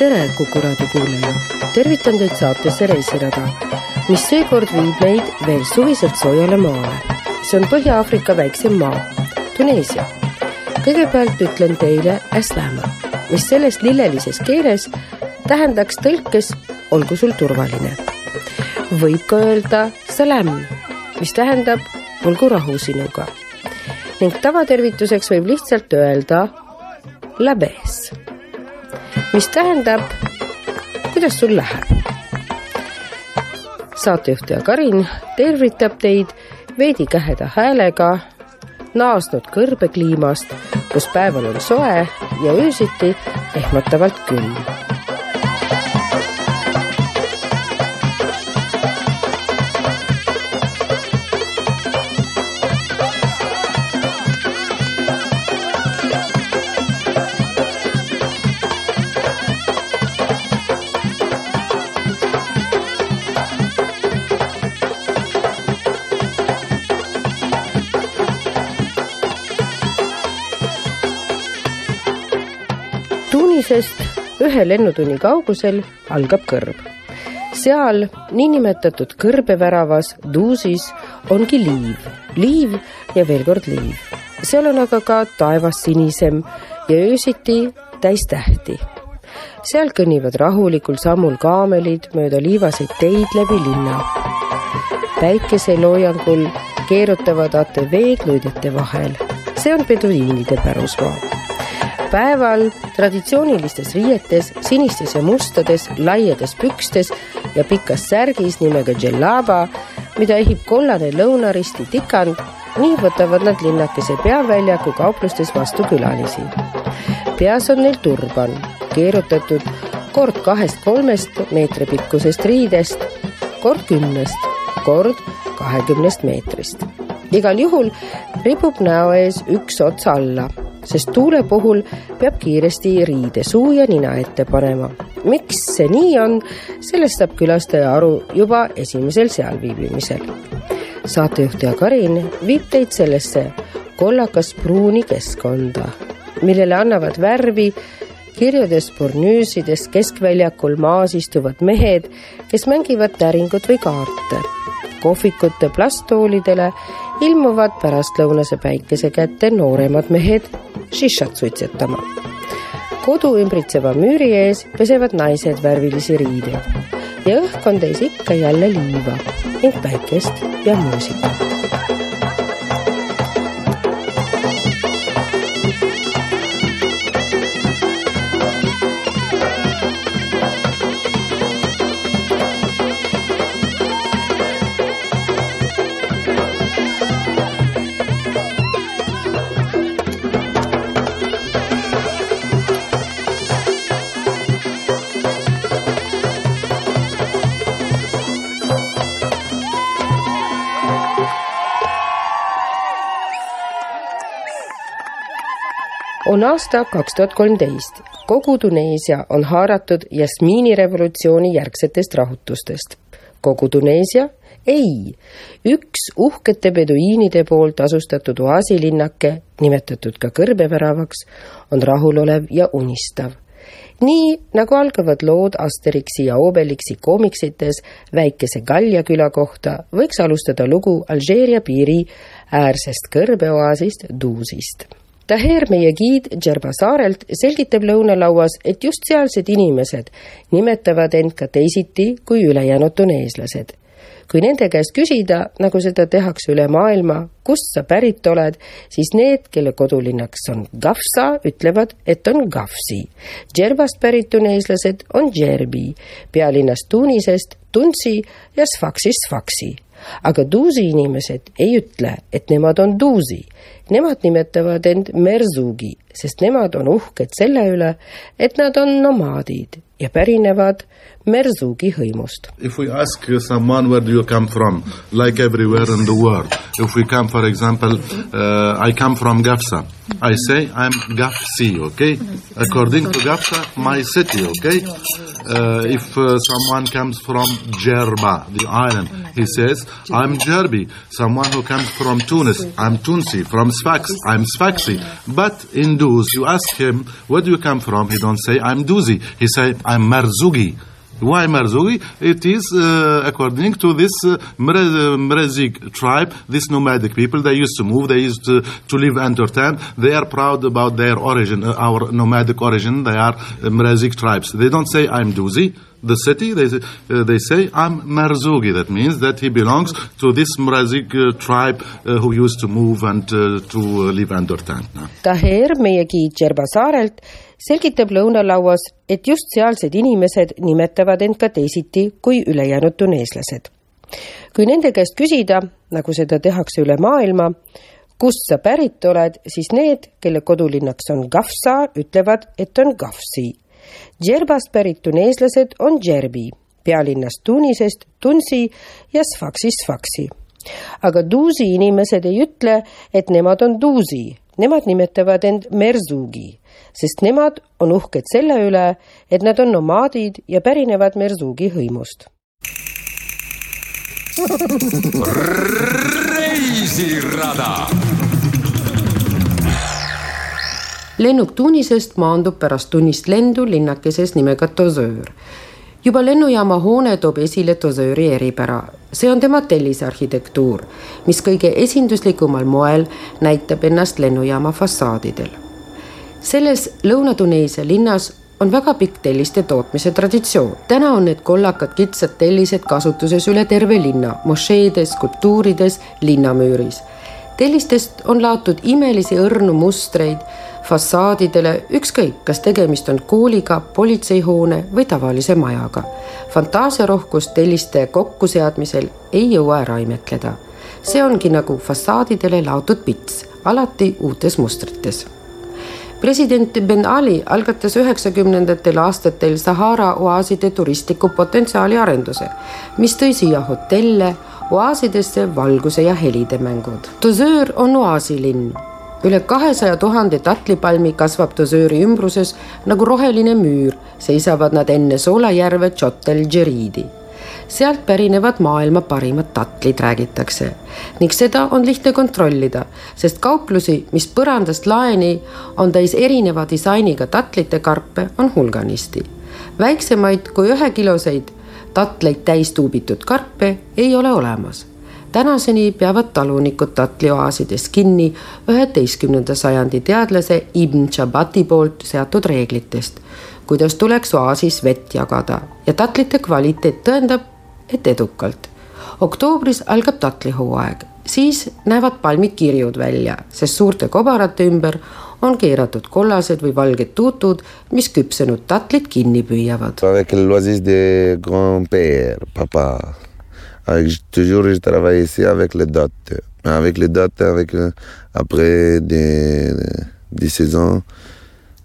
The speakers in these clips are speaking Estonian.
tere, Kuku raadio kuulaja! tervitan teid saatesse Reisirada, mis seekord viib meid veel suviselt soojale maale. see on Põhja-Aafrika väiksem maa, Tuneesia. kõigepealt ütlen teile Aslama, mis selles lillelises keeles tähendaks tõlkes olgu sul turvaline. võib ka öelda salam, mis tähendab olgu rahu sinuga. ning tavatervituseks võib lihtsalt öelda labes mis tähendab, kuidas sul läheb. saatejuhtaja Karin tervitab teid veidi käheda häälega naasnud kõrbekliimast, kus päeval on soe ja öösiti ehmatavalt külm ühe lennutunni kaugusel algab kõrb. seal niinimetatud kõrbeväravas Duusis ongi liiv, liiv ja veel kord liiv. seal on aga ka taevas sinisem ja öösiti täis tähti. seal kõnnivad rahulikul sammul kaamelid mööda liivaseid teid läbi linna. päikeseloojangul keerutavad ATV-d luidete vahel. see on peduiinide pärusmaa päeval traditsioonilistes riietes, sinistes ja mustades, laiades pükstes ja pikas särgis nimega džellaba, mida ehib kollane lõunaristi tikand, nii võtavad nad linnakese peaväljaku kauplustes vastu külalisi. peas on neil turban, keerutatud kord kahest-kolmest meetri pikkusest riidest, kord kümnest, kord kahekümnest meetrist. igal juhul ripub näo ees üks ots alla sest tuule puhul peab kiiresti riide suu ja nina ette panema. miks see nii on, sellest saab külastaja aru juba esimesel sealviibimisel. saatejuhtaja Karin viib teid sellesse kollakas-pruuni keskkonda, millele annavad värvi kirjudes bornüüsides keskväljakul maas istuvad mehed, kes mängivad täringut või kaarte. Kohvikute plasttoolidele ilmuvad pärastlõunase päikese kätte nooremad mehed šišat suitsetama. kodu ümbritseva müüri ees pesevad naised värvilisi riideid ja õhk on täis ikka jälle liiva ning päikest ja muusikat. Aasta kaks tuhat kolmteist. kogu Tuneesia on haaratud jasmiinirevolutsiooni järgsetest rahutustest. kogu Tuneesia? ei, üks uhkete peduiinide poolt asustatud oaasilinnake, nimetatud ka kõrbeväravaks, on rahulolev ja unistav nii nagu algavad lood Asterixi ja Obelixi koomiksites väikese Gallia küla kohta, võiks alustada lugu Alžeeria piiri äärsest kõrbeoaasist Duusist Taher, meie giid Džerba saarelt, selgitab lõunalauas, et just sealsed inimesed nimetavad end ka teisiti kui ülejäänud tuneeslased. kui nende käest küsida, nagu seda tehakse üle maailma, kust sa pärit oled, siis need, kelle kodulinnaks on Gafsa, ütlevad, et on Gafsi. Džerbast pärit tuneeslased on Džerbi, pealinnast Tunisest Tunsi ja Sfaksist Sfaksi aga Duusi inimesed ei ütle, et nemad on Duusi. Nemad nimetavad end Merzugi, sest nemad on uhked selle üle, et nad on nomaadid ja pärinevad Merzugi hõimust. If we ask someone where do you come from, like everywhere in the world, if we come for example, uh, I come from Gafsa, I say I'm Gafsi, okay? According to Gafsa, my city, okay? Uh, if uh, someone comes from Jerba, the island, he says I'm Jerbi. Someone who comes from Tunis, I'm Tunsi. From Sfax, I'm Sfaxi. But in Duz, you ask him, where do you come from? He don't say I'm Duzi. He say I'm Marzugi. Why Marzogi? It is uh, according to this uh, Mrezik tribe, this nomadic people. They used to move, they used to, to live entertained. They are proud about their origin, uh, our nomadic origin. They are uh, tribes. They don't say, I'm Duzi the city, they, uh, they say, I'm Marzugi. That means that he belongs to this Mrazik uh, tribe uh, who used to move and uh, to uh, live under tent. Saarelt, selgitab lõunalauas, et just sealsed inimesed nimetavad end ka teisiti kui ülejäänud tuneeslased. kui nende käest küsida, nagu seda tehakse üle maailma, kust sa pärit oled, siis need, kelle kodulinnaks on Gafsa, ütlevad, et on Gafsi. Džerbast pärit tuneeslased on Džerbi, pealinnast Tunisest Tunsi ja Sfaksist Sfaksi. aga Duusi inimesed ei ütle, et nemad on Duusi, nemad nimetavad end Merzugi sest nemad on uhked selle üle, et nad on nomaadid ja pärinevad Merzugi hõimust. reisirada. lennuk Tunisest maandub pärast tunnist lendu linnakeses nimega Tozöör juba lennujaama hoone toob esile Tozööri eripära. see on tema tellisarhitektuur, mis kõige esinduslikumal moel näitab ennast lennujaama fassaadidel selles Lõuna-Tuneesia linnas on väga pikk telliste tootmise traditsioon. täna on need kollakad kitsad tellised kasutuses üle terve linna, mošeedes, skulptuurides, linnamüüris. tellistest on laotud imelisi õrnu mustreid fassaadidele, ükskõik, kas tegemist on kooliga, politseihoone või tavalise majaga. fantaasiarohkust telliste kokkuseadmisel ei jõua ära imetleda. see ongi nagu fassaadidele laotud pits, alati uutes mustrites president Ben Ali algatas üheksakümnendatel aastatel Sahara oaaside turistliku potentsiaali arenduse, mis tõi siia hotelle, oaasidesse valguse ja helide mängud. Dozöör on oaasilinn. üle kahesaja tuhande tatlipalmi kasvab Dozööri ümbruses nagu roheline müür, seisavad nad enne soolajärve Chotel Džeriidi sealt pärinevad maailma parimad tatlid, räägitakse. ning seda on lihtne kontrollida, sest kauplusi, mis põrandast laeni on täis erineva disainiga tatlite karpe, on hulganisti. väiksemaid kui ühekiloseid tatleid täis tuubitud karpe ei ole olemas tänaseni peavad talunikud tatlioaasides kinni üheteistkümnenda sajandi teadlase Ibn Chabati poolt seatud reeglitest, kuidas tuleks oaasis vett jagada ja tatlite kvaliteet tõendab, et edukalt. oktoobris algab tatlihooaeg, siis näevad palmid kirjud välja, sest suurte kobarate ümber on keeratud kollased või valged tuutud, mis küpsenud tatlid kinni püüavad. Avec toujours je travaille ici avec les dates. Avec les dates, avec, après des, des saisons,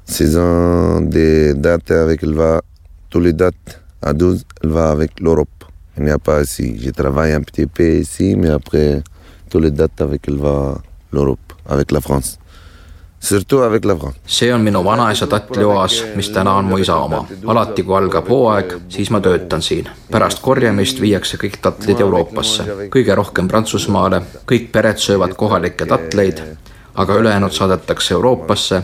saison des dates avec, elle va, tous les dates à 12, elle va avec l'Europe. N'y a pas ici. Je travaille un petit peu ici, mais après, tous les dates avec l'Europe, avec la France. Surtout avec la France. see on minu vanaisa tatlioas, mis täna on mu isa oma. alati, kui algab hooaeg, siis ma töötan siin. pärast korjamist viiakse kõik tatlid Euroopasse, kõige rohkem Prantsusmaale, kõik pered söövad kohalikke tatleid, aga ülejäänud saadetakse Euroopasse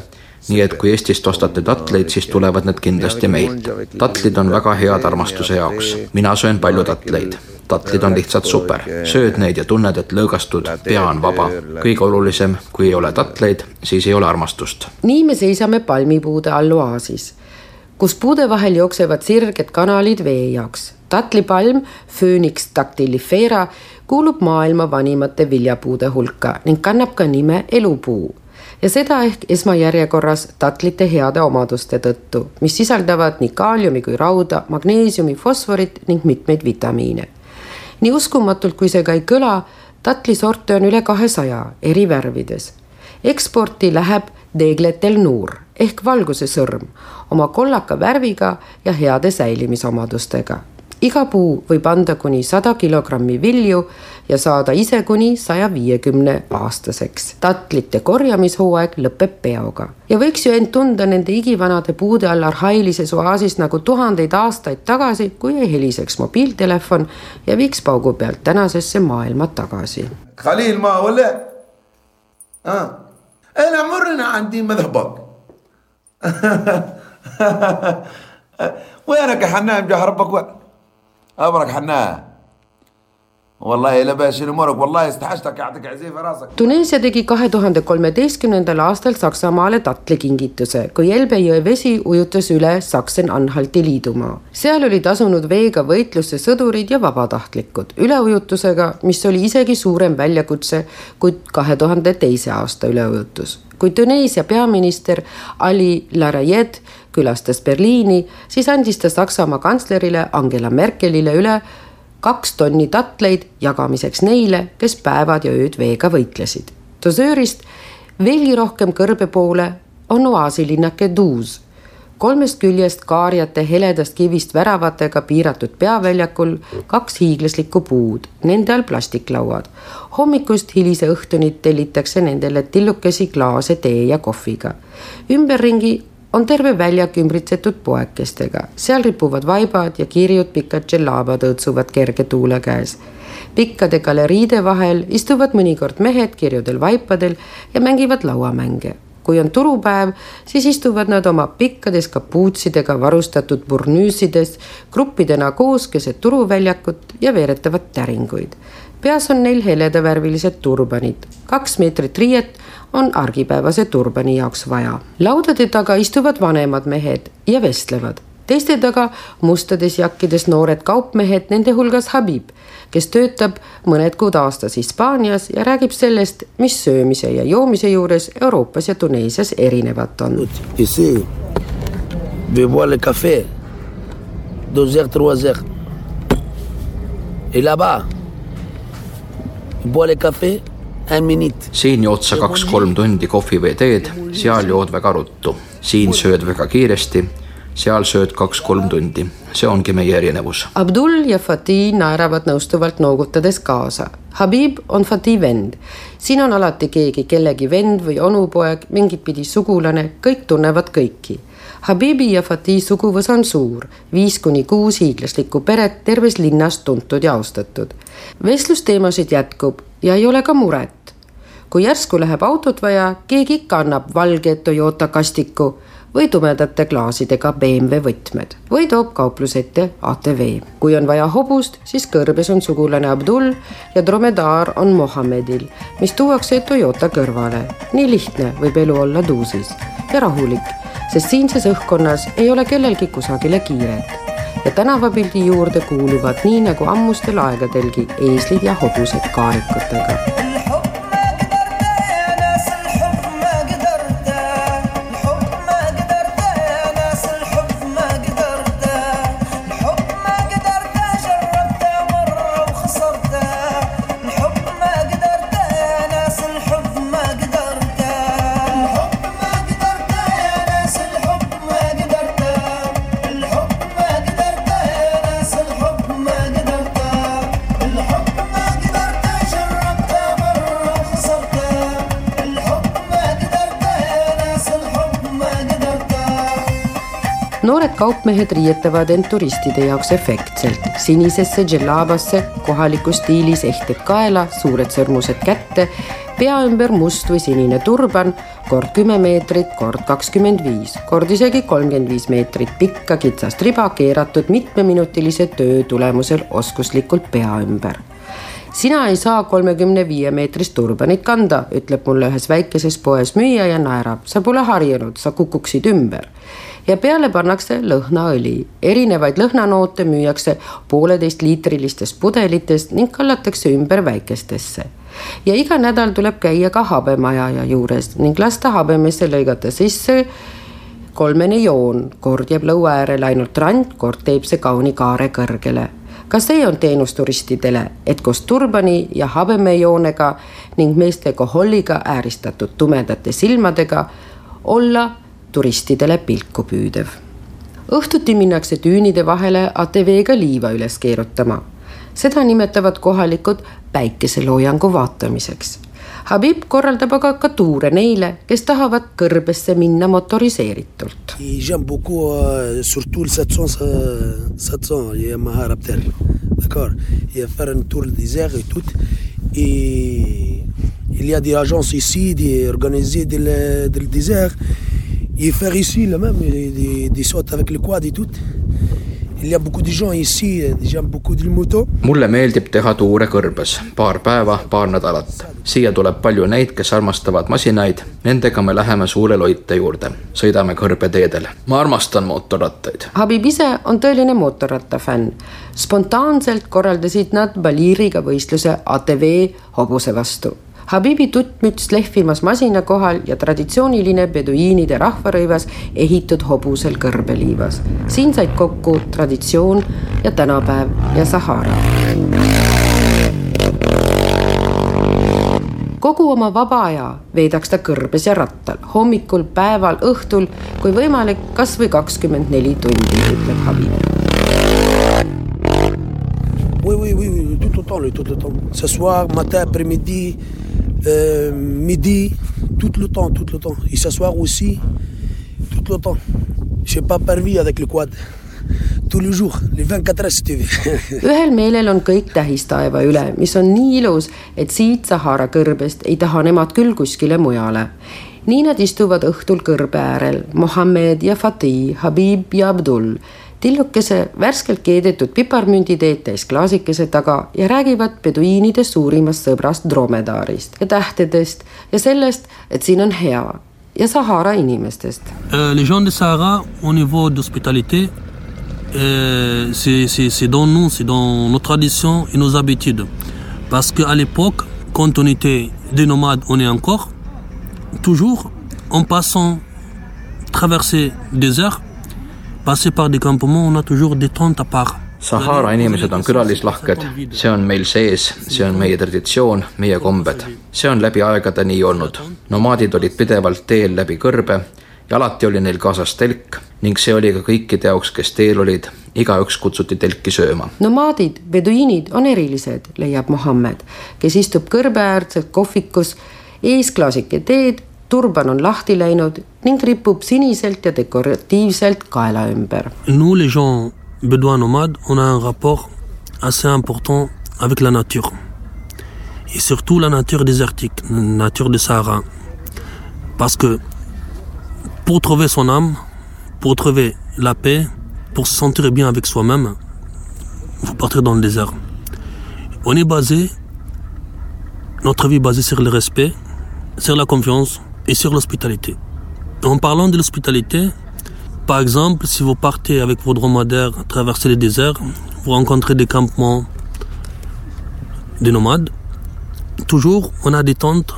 nii et kui Eestist ostate tatleid, siis tulevad need kindlasti meilt. tatlid on väga head armastuse jaoks, mina söön palju tatleid tatlid on lihtsalt super, sööd neid ja tunned, et lõõgastud, pea on vaba. kõige olulisem, kui ei ole tatleid, siis ei ole armastust. nii me seisame palmipuude all oaasis kus puude vahel jooksevad sirged kanalid vee jaoks. tatlipalm Phoenix dactylifera kuulub maailma vanimate viljapuude hulka ning kannab ka nime elupuu ja seda ehk esmajärjekorras tatlite heade omaduste tõttu, mis sisaldavad nii kaaliumi kui rauda, magneesiumi, fosforit ning mitmeid vitamiine. nii uskumatult, kui see ka ei kõla, tatlisorte on üle kahesaja eri värvides. eksporti läheb Degletel Nur ehk valguse sõrm oma kollaka värviga ja heade säilimisomadustega iga puu võib anda kuni sada kilogrammi vilju ja saada ise kuni saja viiekümne aastaseks. tatlite korjamishooaeg lõpeb peoga ja võiks ju end tunda nende igivanade puude all arhailises oaasis nagu tuhandeid aastaid tagasi, kui ei heliseks mobiiltelefon ja viiks paugu pealt tänasesse maailma tagasi. Khalil ma ole ah. أنا مرنا عندي مذهبك وينك يا حنان جهربك وين أمرك حنان Tuneesia tegi kahe tuhande kolmeteistkümnendal aastal Saksamaale tatlikingituse, kui Elbe jõe vesi ujutas üle Saksen-Anhalti liidumaa. seal olid asunud veega võitlusse sõdurid ja vabatahtlikud üleujutusega, mis oli isegi suurem väljakutse kui kahe tuhande teise aasta üleujutus. kui Tuneesia peaminister Ali Larayed külastas Berliini, siis andis ta Saksamaa kantslerile Angela Merkelile üle kaks tonni tatleid jagamiseks neile, kes päevad ja ööd veega võitlesid. dosöörist veelgi rohkem kõrbe poole on oaasilinnake Duus. kolmest küljest kaarjate heledast kivist väravatega piiratud peaväljakul kaks hiiglaslikku puud, nende all plastiklauad. hommikust hilise õhtuni tellitakse nendele tillukesi klaase tee ja kohviga. ümberringi on terve väljak ümbritsetud poekestega, seal ripuvad vaibad ja kirjud pikad džellabad õõtsuvad kerge tuule käes. pikkade galeriide vahel istuvad mõnikord mehed kirjudel vaipadel ja mängivad lauamänge. kui on turupäev, siis istuvad nad oma pikkades kapuutsidega varustatud burnüüsides gruppidena koos keset turuväljakut ja veeretavad täringuid peas on neil heledavärvilised turbanid, kaks meetrit riiet on argipäevase turbani jaoks vaja. laudade taga istuvad vanemad mehed ja vestlevad, teiste taga mustades jakkides noored kaupmehed, nende hulgas Habib, kes töötab mõned kuud aastas Hispaanias ja räägib sellest, mis söömise ja joomise juures Euroopas ja Tuneesias erinevat on. Deux heures, trois heures. Et là-bas, je bois le café siin jood sa kaks-kolm tundi kohvi või teed, seal jood väga ruttu, siin sööd väga kiiresti, seal sööd kaks-kolm tundi, see ongi meie erinevus. Abdul ja Fatih naeravad nõustuvalt noogutades kaasa. Habib on Fatih vend, siin on alati keegi kellegi vend või onupoeg, mingit pidi sugulane, kõik tunnevad kõiki Habibi ja Fatih suguvõs on suur, viis kuni kuus hiiglaslikku peret terves linnas tuntud ja austatud. vestlusteemasid jätkub ja ei ole ka muret kui järsku läheb autot vaja, keegi ikka annab valge Toyota kastiku või tumedate klaasidega BMW võtmed või toob kaupluse ette ATV. kui on vaja hobust, siis kõrbes on sugulane Abdul ja dromedaar on Mohammedil, mis tuuakse Toyota kõrvale. nii lihtne võib elu olla Duusis ja rahulik, sest siinses õhkkonnas ei ole kellelgi kusagile kiiret ja tänavapildi juurde kuuluvad nii nagu ammustel aegadelgi eeslid ja hobused kaarikutega noored kaupmehed riietavad end turistide jaoks efektselt. Sinisesse džellabasse, kohalikus stiilis ehted kaela, suured sõrmused kätte, pea ümber must või sinine turban, kord kümme meetrit, kord kakskümmend viis, kord isegi kolmkümmend viis meetrit pikka kitsast riba keeratud mitmeminutilise töö tulemusel oskuslikult pea ümber. Sina ei saa kolmekümne viie meetrist turbanit kanda, ütleb mulle ühes väikeses poes müüja ja naerab, sa pole harjunud, sa kukuksid ümber ja peale pannakse lõhnaõli. erinevaid lõhnanoote müüakse pooleteistliitrilistest pudelitest ning kallatakse ümber väikestesse. ja iga nädal tuleb käia ka habemajaja juures ning lasta habemesse lõigata sisse kolmene joon, kord jääb lõua äärele ainult rand, kord teeb see kauni kaare kõrgele ka see on teenus turistidele, et koos turbani ja habemejoonega ning meeste koholliga ääristatud tumedate silmadega olla turistidele pilku püüdev. õhtuti minnakse tüünide vahele ATV-ga liiva üles keerutama. seda nimetavad kohalikud päikeseloojangu vaatamiseks. Habib korraldab aga ka tuure neile, kes tahavad kõrbesse minna motoriseeritult. Euh, surtout le 700, 700 Yamaha Raptor, d'accord. Et faire un tour du désert et tout. Et il y a des agences ici, des organisées dans le, dans le désert. Et faire ici le même, des, des sautes avec le quad et tout. Il y a beaucoup de gens ici, déjà beaucoup de moto. mulle meeldib teha tuure kõrbes, paar päeva, paar nädalat. siia tuleb palju neid, kes armastavad masinaid, nendega me läheme suure loite juurde, sõidame kõrbeteedel. ma armastan mootorrattaid. Habib ise on tõeline mootorrattafänn. spontaanselt korraldasid nad Baliriga võistluse ATV hobuse vastu Habibi tuttmüts lehvimas masina kohal ja traditsiooniline beduiinide rahvarõivas ehitud hobusel kõrbeliivas. siin said kokku traditsioon ja tänapäev ja Sahara. kogu oma vaba aja veedaks ta kõrbes ja rattal, hommikul, päeval, õhtul, kui võimalik, kas või kakskümmend neli tundi, ütleb Habib. Oui, oui, oui, tout le temps, tout temps. Ce soir, matin, après-midi, euh, midi, tout le temps, tout le temps. Ce soir aussi, tout le temps. Je n'ai pas permis avec le quad. tous les jours, les 24 heures si tu veux. ühel meelel on kõik tähis taeva üle, mis on nii ilus, et siit Sahara kõrbest ei taha nemad küll kuskile mujale. nii nad istuvad õhtul kõrbe äärel, Mohammed ja Fatih, Habib ja Abdul Les gens de Sahara au niveau d'hospitalité euh, c'est dans nous, c'est dans nos traditions et nos habitudes. Parce qu'à l'époque, quand on était des nomades, on est encore, toujours en passant, traverser des heures, passer par des campements, on a toujours des tentes à part. Sahara inimesed on külalislahked, see on meil sees, see on meie traditsioon, meie kombed. see on läbi aegade nii olnud. nomaadid olid pidevalt teel läbi kõrbe ja alati oli neil kaasas telk ning see oli ka kõikide jaoks, kes teel olid, igaüks kutsuti telki sööma. nomaadid, beduiinid on erilised, leiab Mohammed, kes istub kõrbeäärses kohvikus, ees klaasike teed Nous les gens bédouins nomades, on a un rapport assez important avec la nature. Et surtout la nature désertique, la nature du Sahara. Parce que pour trouver son âme, pour trouver la paix, pour se sentir bien avec soi-même, faut partir dans le désert. On est basé, notre vie est basée sur le respect, sur la confiance, et sur l'hospitalité. En parlant de l'hospitalité, par exemple, si vous partez avec vos dromadaires traverser les déserts, vous rencontrez des campements des nomades. Toujours, on a des tentes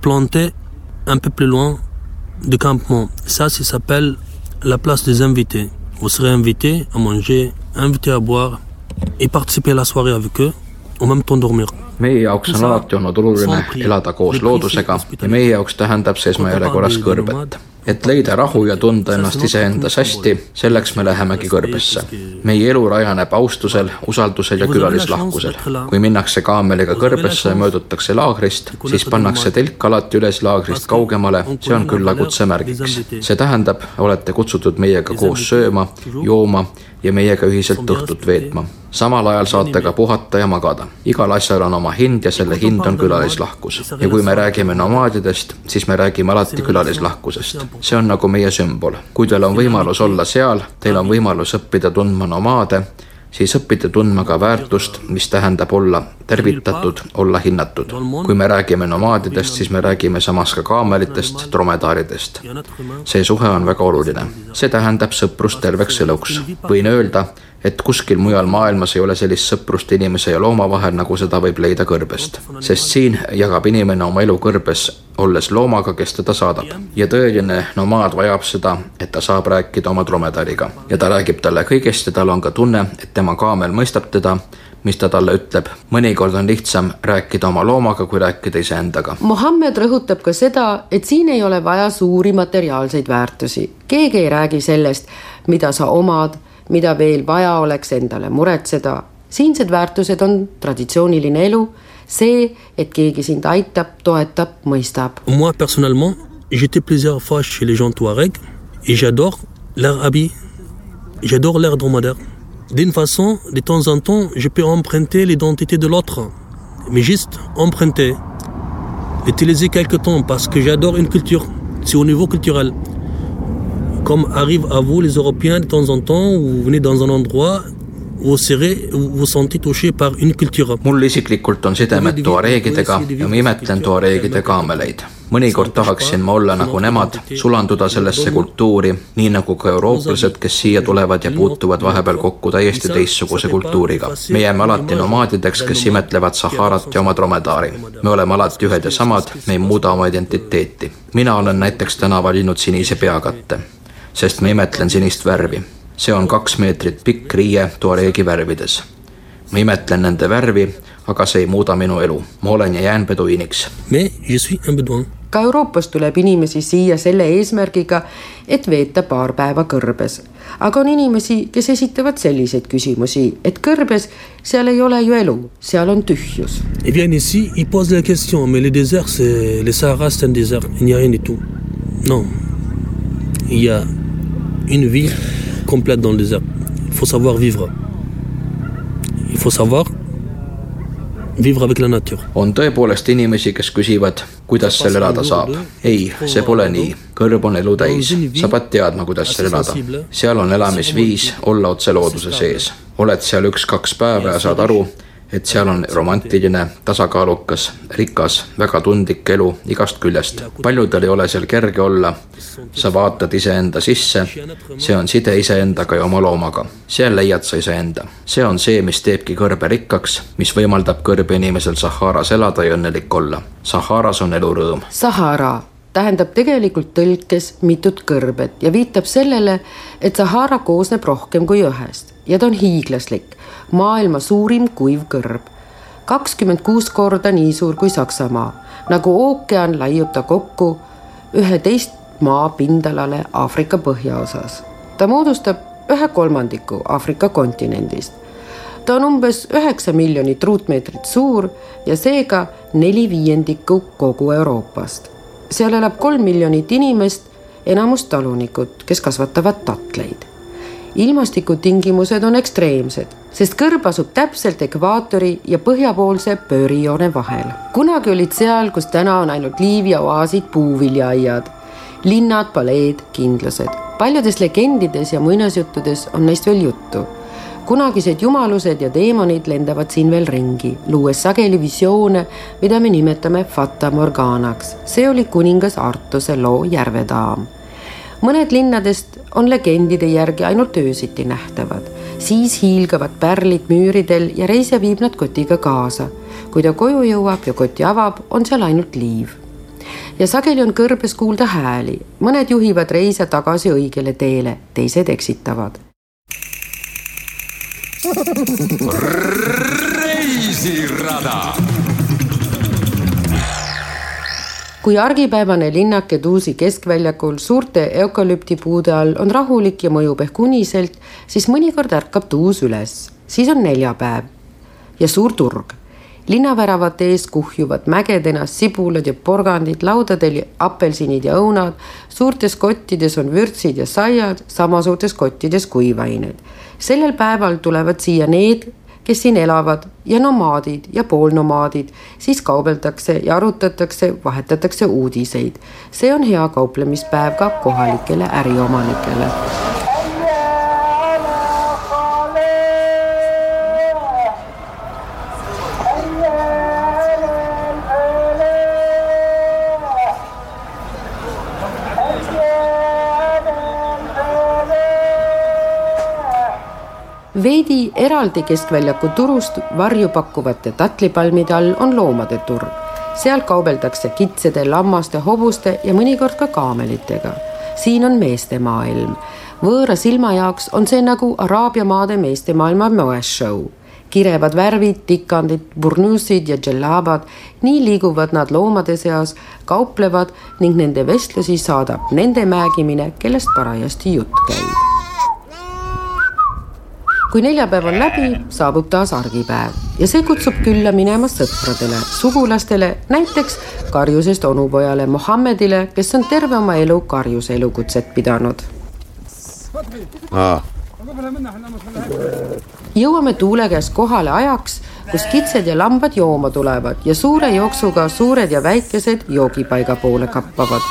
plantées un peu plus loin du campement. Ça, ça s'appelle la place des invités. Vous serez invité à manger, invité à boire et participer à la soirée avec eux, en même temps dormir. Meie jaoks on alati olnud oluline elada koos loodusega ja meie jaoks tähendab see esmajärjekorras kõrbet. et leida rahu ja tunda ennast iseendas hästi, selleks me lähemegi kõrbesse. meie elu rajaneb austusel, usaldusel ja külalislahkusel. kui minnakse kaameliga kõrbesse ja möödutakse laagrist, siis pannakse telk alati üles laagrist kaugemale, see on küllakutse märgiks. see tähendab, olete kutsutud meiega koos sööma, jooma ja meiega ühiselt õhtut veetma. Samal ajal saate ka puhata ja magada. igal asjal on oma hind ja selle hind on külalislahkus. ja kui me räägime nomaadidest, siis me räägime alati külalislahkusest. see on nagu meie sümbol. kui teil on võimalus olla seal, teil on võimalus õppida tundma nomaade, siis õpite tundma ka väärtust, mis tähendab olla tervitatud, olla hinnatud. kui me räägime nomaadidest, siis me räägime samas ka kaamelitest, dromedaaridest. see suhe on väga oluline. see tähendab sõprust terveks eluks. võin öelda, et kuskil mujal maailmas ei ole sellist sõprust inimese ja looma vahel, nagu seda võib leida kõrbest. sest siin jagab inimene oma elu kõrbes, olles loomaga, kes teda saadab. ja tõeline nomaad vajab seda, et ta saab rääkida oma dromedariga ja ta räägib talle kõigest ja tal on ka tunne, et tema kaamel mõistab teda mis ta talle ütleb. mõnikord on lihtsam rääkida oma loomaga, kui rääkida iseendaga. Mohammed rõhutab ka seda, et siin ei ole vaja suuri materiaalseid väärtusi. keegi ei räägi sellest, mida sa omad mida veel vaja oleks endale muretseda. siinsed väärtused on traditsiooniline elu, see, et keegi sind aitab, toetab, mõistab. Moi personnellement, j'étais plusieurs fois chez les gens Touareg et j'adore leur habit, j'adore leur dromadaire. D'une façon, de temps en temps, je peux emprunter l'identité de l'autre, mais juste emprunter, utiliser quelque temps parce que j'adore une culture, c'est au niveau culturel. Comme arrive à vous les Européens de temps en temps, où vous venez dans un endroit vous sentez touché par une culture. mul isiklikult on sidemed tuareegidega ja ma imetlen tuareegide kaameleid. mõnikord tahaksin ma olla nagu nemad, sulanduda sellesse kultuuri, nii nagu ka eurooplased, kes siia tulevad ja puutuvad vahepeal kokku täiesti teistsuguse kultuuriga. me jääme alati nomaadideks, kes imetlevad Saharat ja oma dromedaari. me oleme alati ühed ja samad, me ei muuda oma identiteeti. mina olen näiteks täna valinud sinise peakatte sest ma imetlen sinist värvi. see on kaks meetrit pikk riie tuareegi värvides. ma imetlen nende värvi, aga see ei muuda minu elu. ma olen ja jään peduiiniks. ka Euroopast tuleb inimesi siia selle eesmärgiga, et veeta paar päeva kõrbes. aga on inimesi, kes esitavad selliseid küsimusi, et kõrbes, seal ei ole ju elu, seal on tühjus. Ils viennent ici, ils posent la question, mais le désert, c'est le Sahara, c'est un désert, il n'y a rien du tout. Non, il y a une vie complète dans le désert. Il faut savoir vivre. Il faut savoir vivre avec la nature. on tõepoolest inimesi, kes küsivad, kuidas seal elada saab. ei, see pole nii. kõrb on elu täis. sa pead teadma, kuidas seal elada. seal on elamisviis olla otse looduse sees. oled seal üks-kaks päeva ja saad aru, et seal on romantiline, tasakaalukas, rikas, väga tundlik elu igast küljest. paljudel ei ole seal kerge olla. sa vaatad iseenda sisse, see on side iseendaga ja oma loomaga. seal leiad sa iseenda. see on see, mis teebki kõrbe rikkaks, mis võimaldab kõrbe inimesel Saharas elada ja õnnelik olla. Saharas on elurõõm. Sahara tähendab tegelikult tõlkes mitut kõrbet ja viitab sellele, et Sahara koosneb rohkem kui ühest ja ta on hiiglaslik maailma suurim kuiv kõrb. kakskümmend kuus korda nii suur kui Saksamaa, nagu ookean laiub ta kokku üheteist maa pindalale Aafrika põhjaosas. ta moodustab ühe kolmandiku Aafrika kontinendist. ta on umbes üheksa miljonit ruutmeetrit suur ja seega neli viiendikku kogu Euroopast. seal elab kolm miljonit inimest, enamus talunikud, kes kasvatavad tatleid ilmastikutingimused on ekstreemsed, sest kõrb asub täpselt ekvaatori ja põhjapoolse pöörijoone vahel. kunagi olid seal, kus täna on ainult Liivia oaasid puuviljaaiad, linnad, paleed, kindlused. paljudes legendides ja muinasjuttudes on neist veel juttu kunagised jumalused ja teemonid lendavad siin veel ringi, luues sageli visioone, mida me nimetame Fata Morganaks. see oli kuningas Artuse loo Järvedaam mõned linnadest on legendide järgi ainult öösiti nähtavad, siis hiilgavad pärlid müüridel ja reisija viib nad kotiga kaasa. kui ta koju jõuab ja koti avab, on seal ainult liiv. ja sageli on kõrbes kuulda hääli, mõned juhivad reisija tagasi õigele teele, teised eksitavad. reisirada kui argipäevane linnake Tuusi keskväljakul suurte eukalüptipuude all on rahulik ja mõjub ehk uniselt, siis mõnikord ärkab Tuus üles, siis on neljapäev ja suur turg. linnaväravate ees kuhjuvad mägedena sibulad ja porgandid, laudadel apelsinid ja õunad, suurtes kottides on vürtsid ja saiad, sama suurtes kottides kuivained. sellel päeval tulevad siia need, kes siin elavad ja nomaadid ja poolnomaadid, siis kaubeldakse ja arutatakse, vahetatakse uudiseid. see on hea kauplemispäev ka kohalikele äriomanikele veidi eraldi keskväljaku turust varju pakkuvate tatlipalmide all on loomade turg. seal kaubeldakse kitsede, lammaste, hobuste ja mõnikord ka kaamelitega. siin on meeste maailm. võõra silma jaoks on see nagu Araabia maade meestemaailma moeshow kirevad värvid, tikandid, burnüüsid ja džellabad, nii liiguvad nad loomade seas, kauplevad ning nende vestlusi saadab nende määgimine, kellest parajasti jutt käib. Kui neljapäev on läbi, saabub taas argipäev. Ja see kutsub külla minema sõpradele, sugulastele, näiteks karjusest onupojale Mohammedile, kes on terve oma elu karjuse elukutset pidanud. Jõuame tuule käes kohale ajaks, kus kitsed ja lambad jooma tulevad ja suure jooksuga suured ja väikesed joogipaiga poole kappavad.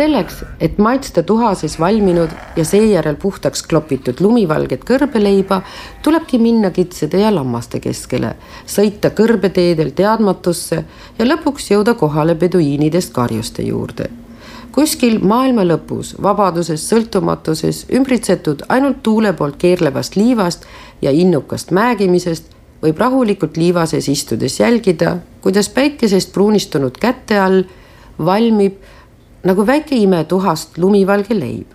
Selleks, et maitsta tuha sees valminud ja seejärel puhtaks klopitud lumivalget kõrbeleiba, tulebki minna kitsede ja lammaste keskele, sõita kõrbeteedel teadmatusse ja lõpuks jõuda kohale peduiinidest karjuste juurde. Kuskil maailma lõpus, vabaduses, sõltumatuses, ümbritsetud ainult tuule poolt keerlevast liivast ja innukast määgimisest, võib rahulikult liiva sees istudes jälgida, kuidas päikesest pruunistunud käte all valmib nagu väike imetuhast lumivalge leib.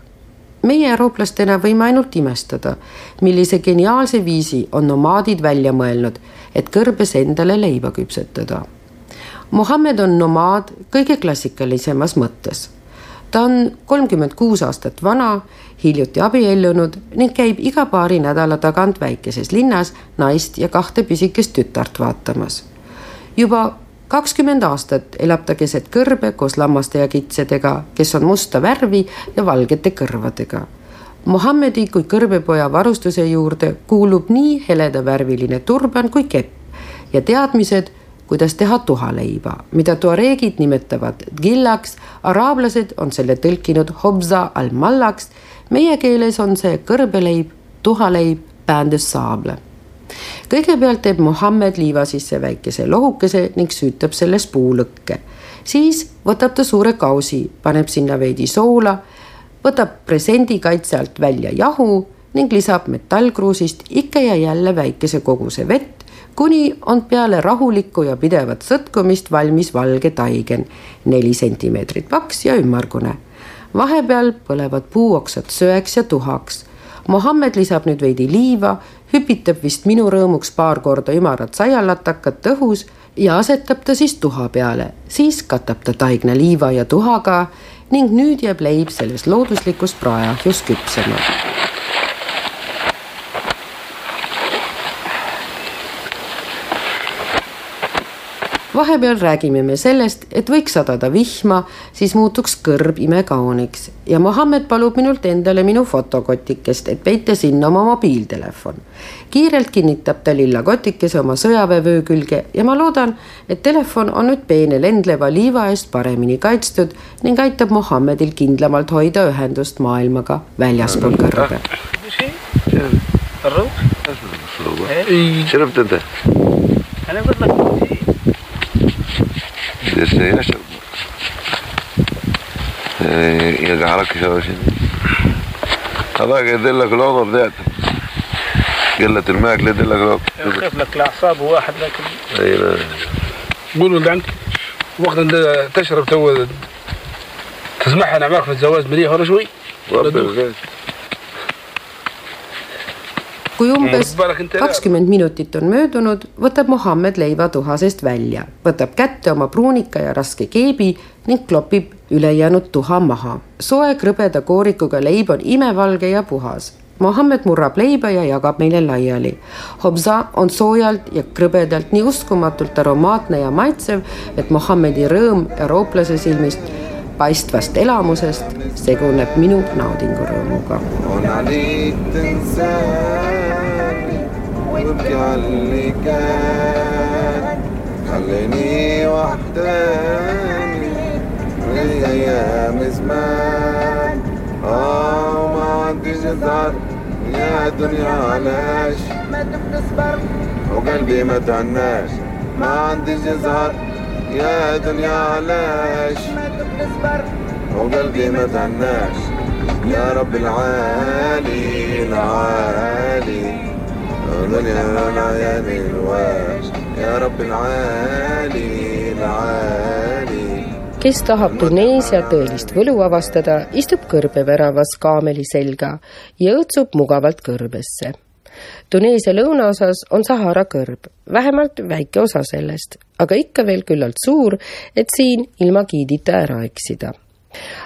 meie eurooplastena võime ainult imestada, millise geniaalse viisi on nomaadid välja mõelnud, et kõrbes endale leiba küpsetada. Mohammed on nomaad kõige klassikalisemas mõttes ta on kolmkümmend kuus aastat vana, hiljuti abiellunud ning käib iga paari nädala tagant väikeses linnas naist ja kahte pisikest tütart vaatamas. juba kakskümmend aastat elab ta keset kõrbe koos lammaste ja kitsedega, kes on musta värvi ja valgete kõrvadega. Mohammedi kui kõrbepoja varustuse juurde kuulub nii heledavärviline turban kui kepp ja teadmised kuidas teha tuhaleiba, mida tuareegid nimetavad gillaks, araablased on selle tõlkinud hobza al-mallaks. meie keeles on see kõrbeleib, tuhaleib, päändus saable. Kõigepealt teeb Mohammed liiva sisse väikese lohukese ning süütab selles puulõkke. siis võtab ta suure kausi, paneb sinna veidi soola, võtab presendi kaitse alt välja jahu ning lisab metallkruusist ikka ja jälle väikese koguse vett kuni on peale rahulikku ja pidevat sõtkumist valmis valge taigen, neli sentimeetrit paks ja ümmargune. vahepeal põlevad puuoksad söeks ja tuhaks. Mohammed lisab nüüd veidi liiva, hüpitab vist minu rõõmuks paar korda ümarat saialatakat õhus ja asetab ta siis tuha peale, siis katab ta taigna liiva ja tuhaga ning nüüd jääb leib selles looduslikus praeahjus küpsema vahepeal räägime me sellest, et võiks sadada vihma, siis muutuks kõrb imekauniks ja Mohammed palub minult endale minu fotokotikest, et peita sinna oma mobiiltelefon. kiirelt kinnitab ta lilla kotikese oma sõjaväevöö külge ja ma loodan, et telefon on nüüd peene lendleva liiva eest paremini kaitstud ning aitab Mohammedil kindlamalt hoida ühendust maailmaga väljaspool kõrbe. شربت انت انا قلت لك يشرب يجعلك شوشن هذاك يدلك الوضع بتاعته قلة الماء يدلك الوضع يخف لك الاعصاب واحد لكن أيوه قول ولد عمك وقت تشرب تو تسمعها أنا معك في الزواج مليح ولا شوي ربي kui umbes kakskümmend minutit on möödunud, võtab Mohammed leiva tuhasest välja, võtab kätte oma pruunika ja raske keebi ning klopib ülejäänud tuha maha. soe krõbeda koorikuga leib on imevalge ja puhas. Mohammed murrab leiba ja jagab meile laiali. Hobza on soojalt ja krõbedalt nii uskumatult aromaatne ja maitsev, et Mohammedi rõõm eurooplase silmist paistvast elamusest seguneb minu naudingurõõmuga. اللي كان خليني وحداني من أيام زمان آه وما عندي جزر يا دنيا علاش ما دمت صبر وقلبي ما تعناش ما عندي جزر يا دنيا علاش ما دمت صبر وقلبي ما تهناش يا رب العالي العالي دنيا العيان الواش يا رب العالي العالي kes tahab Tuneesia tõelist võlu avastada, istub kõrbeväravas kaameli selga ja õõtsub mugavalt kõrbesse. Tuneesia lõunaosas on Sahara kõrb, vähemalt väike osa sellest, aga ikka veel küllalt suur, et siin ilma giidita ära eksida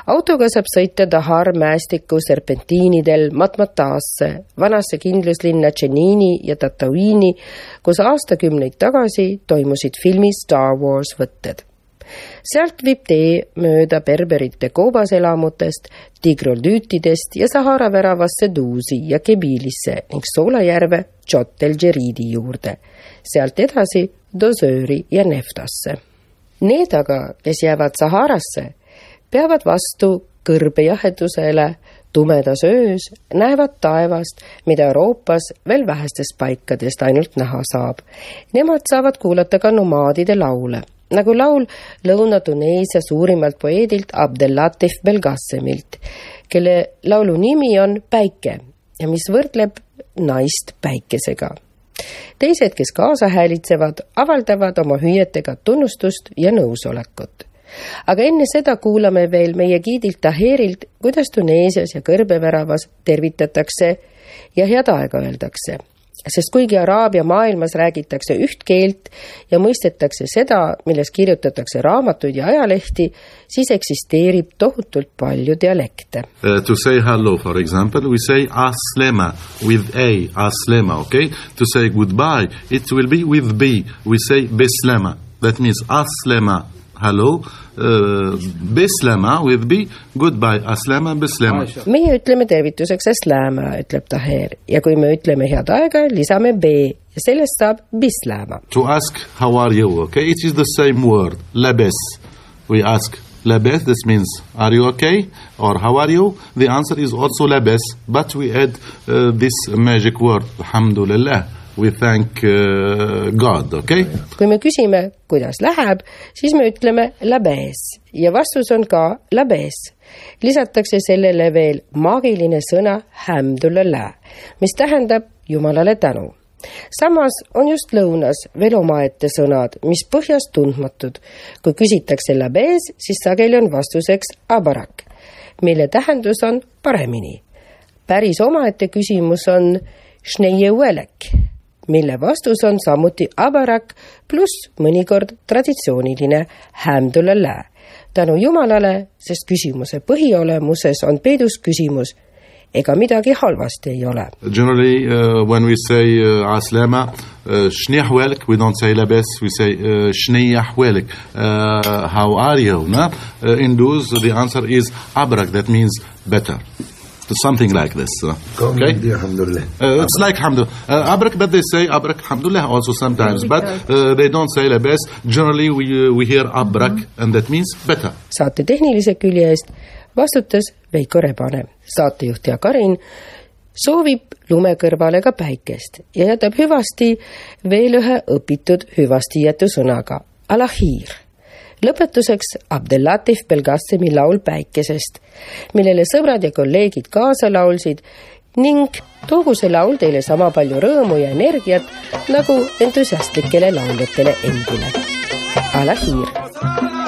autoga saab sõita Dahar mäestiku serpentiinidel Matmataasse, vanasse kindluslinna Tšenini ja Tatooini, kus aastakümneid tagasi toimusid filmi Star Wars võtted sealt viib tee mööda berberite koobaselamutest, tigroldüütidest ja Sahara väravasse Duusi ja Kebilisse ning Soolajärve Jot el Džeriidi juurde, sealt edasi Dosööri ja Neftasse. Need aga, kes jäävad Saharasse, peavad vastu kõrbejahedusele tumedas öös näevad taevast, mida Euroopas veel vähestest paikadest ainult näha saab. Nemad saavad kuulata ka nomaadide laule nagu laul Lõuna-Tuneesia suurimalt poeedilt Abdellatif Belgassemilt, kelle laulu nimi on Päike ja mis võrdleb naist päikesega. teised, kes kaasa häälitsevad, avaldavad oma hüüetega tunnustust ja nõusolekut. Aga enne seda kuulame veel meie giidilt Taherilt, kuidas Tuneesias ja Kõrbeväravas tervitatakse ja head aega öeldakse sest kuigi Araabia maailmas räägitakse üht keelt ja mõistetakse seda, milles kirjutatakse raamatuid ja ajalehti, siis eksisteerib tohutult palju dialekte uh,. To say hello, for example, we say aslema with a, aslema, okay? To say goodbye, it will be with b, we say beslema. That means aslema, hello Beslema with be goodbye, aslama beslema. meie ütleme tervituseks aslama, ütleb Taher ja kui me ütleme head aega, lisame be ja sellest saab bislama. To ask how are you, okay, it is the same word, labes. We ask labes, this means are you okay or how are you? The answer is also labes, but we add uh, this magic word, alhamdulillah we thank uh, God, okei okay?. kui me küsime, kuidas läheb, siis me ütleme labes ja vastus on ka labes. lisatakse sellele veel maagiline sõna hamdulillah, mis tähendab Jumalale tänu samas on just lõunas veel omaette sõnad, mis põhjas tundmatud. kui küsitakse labes, siis sageli on vastuseks abarak, mille tähendus on paremini. päris omaette küsimus on šneieuelek mille vastus on samuti abarak pluss mõnikord traditsiooniline hämdulallää. tänu Jumalale, sest küsimuse põhiolemuses on peidus küsimus ega midagi halvasti ei ole. Generally uh, when we say uh, aslama uh, shniyahwelik we don't say labes we say uh, shniyahwelik uh, how are you no? uh, in those the answer is abrak that means better something like this. Uh, okay? Uh, it's like alhamdulillah. Uh, abrak, but they say abrak alhamdulillah also sometimes, but uh, they don't say labes. Generally we, uh, we hear abrak mm -hmm. and that means better. saate tehnilise külje eest vastutas Veiko Rebane, saatejuht ja Karin soovib lume kõrvale ka päikest ja jätab hüvasti veel ühe õpitud hüvastijätu sõnaga, alahir lõpetuseks Abdellatif Belgassemi laul Päikesest, millele sõbrad ja kolleegid kaasa laulsid ning toogu see laul teile sama palju rõõmu ja energiat nagu entusiastlikele lauljatele endile. Alahir